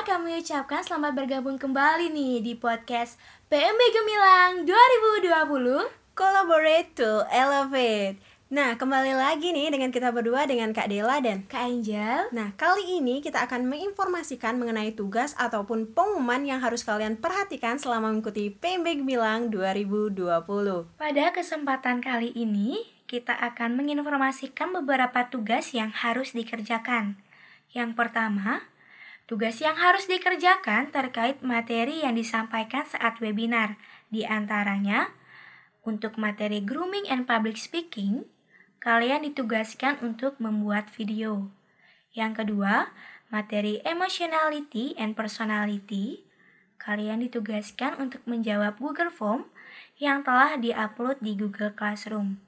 kami ucapkan selamat bergabung kembali nih di podcast PMB Gemilang 2020 Collaborate to Elevate. Nah, kembali lagi nih dengan kita berdua dengan Kak Dela dan Kak Angel. Nah, kali ini kita akan menginformasikan mengenai tugas ataupun pengumuman yang harus kalian perhatikan selama mengikuti PMB Gemilang 2020 Pada kesempatan kali ini, kita akan menginformasikan beberapa tugas yang harus dikerjakan. Yang pertama, tugas yang harus dikerjakan terkait materi yang disampaikan saat webinar Di antaranya, untuk materi grooming and public speaking, kalian ditugaskan untuk membuat video. Yang kedua, materi emotionality and personality, kalian ditugaskan untuk menjawab Google Form yang telah diupload di Google Classroom.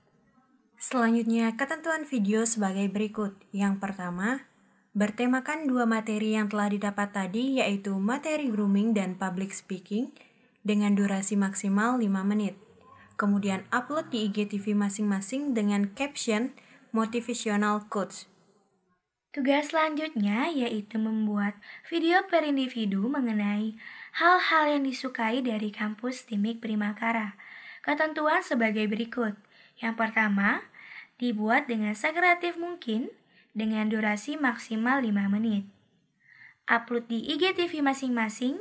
Selanjutnya, ketentuan video sebagai berikut. Yang pertama, bertemakan dua materi yang telah didapat tadi yaitu materi grooming dan public speaking dengan durasi maksimal 5 menit kemudian upload di IGTV masing-masing dengan caption motivational quotes. Tugas selanjutnya yaitu membuat video per individu mengenai hal-hal yang disukai dari kampus Timik Primakara. Ketentuan sebagai berikut. Yang pertama, dibuat dengan sekreatif mungkin dengan durasi maksimal 5 menit. Upload di IGTV masing-masing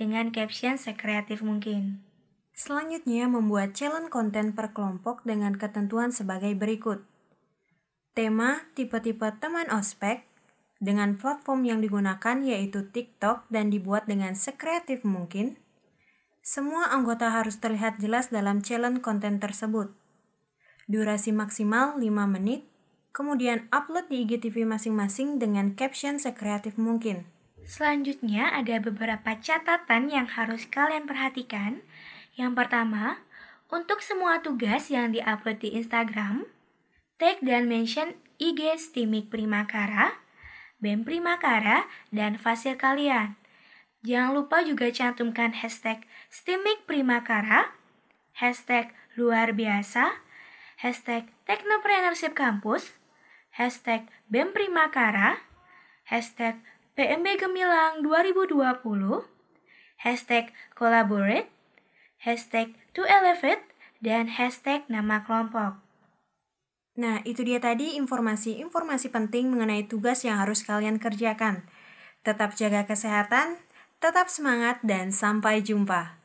dengan caption sekreatif mungkin. Selanjutnya, membuat challenge konten per kelompok dengan ketentuan sebagai berikut. Tema tipe-tipe teman ospek dengan platform yang digunakan yaitu TikTok dan dibuat dengan sekreatif mungkin. Semua anggota harus terlihat jelas dalam challenge konten tersebut. Durasi maksimal 5 menit, kemudian upload di IGTV masing-masing dengan caption sekreatif mungkin. Selanjutnya ada beberapa catatan yang harus kalian perhatikan yang pertama, untuk semua tugas yang diupload di Instagram, tag dan mention IG Stimik Primakara, BEM Primakara, dan fasil kalian. Jangan lupa juga cantumkan hashtag Stimik Primakara, hashtag luar biasa, hashtag Technopreneurship Kampus, hashtag BEM Primakara, hashtag PMB Gemilang 2020, hashtag Collaborate, hashtag to elevate, dan hashtag nama kelompok. Nah, itu dia tadi informasi-informasi penting mengenai tugas yang harus kalian kerjakan. Tetap jaga kesehatan, tetap semangat, dan sampai jumpa.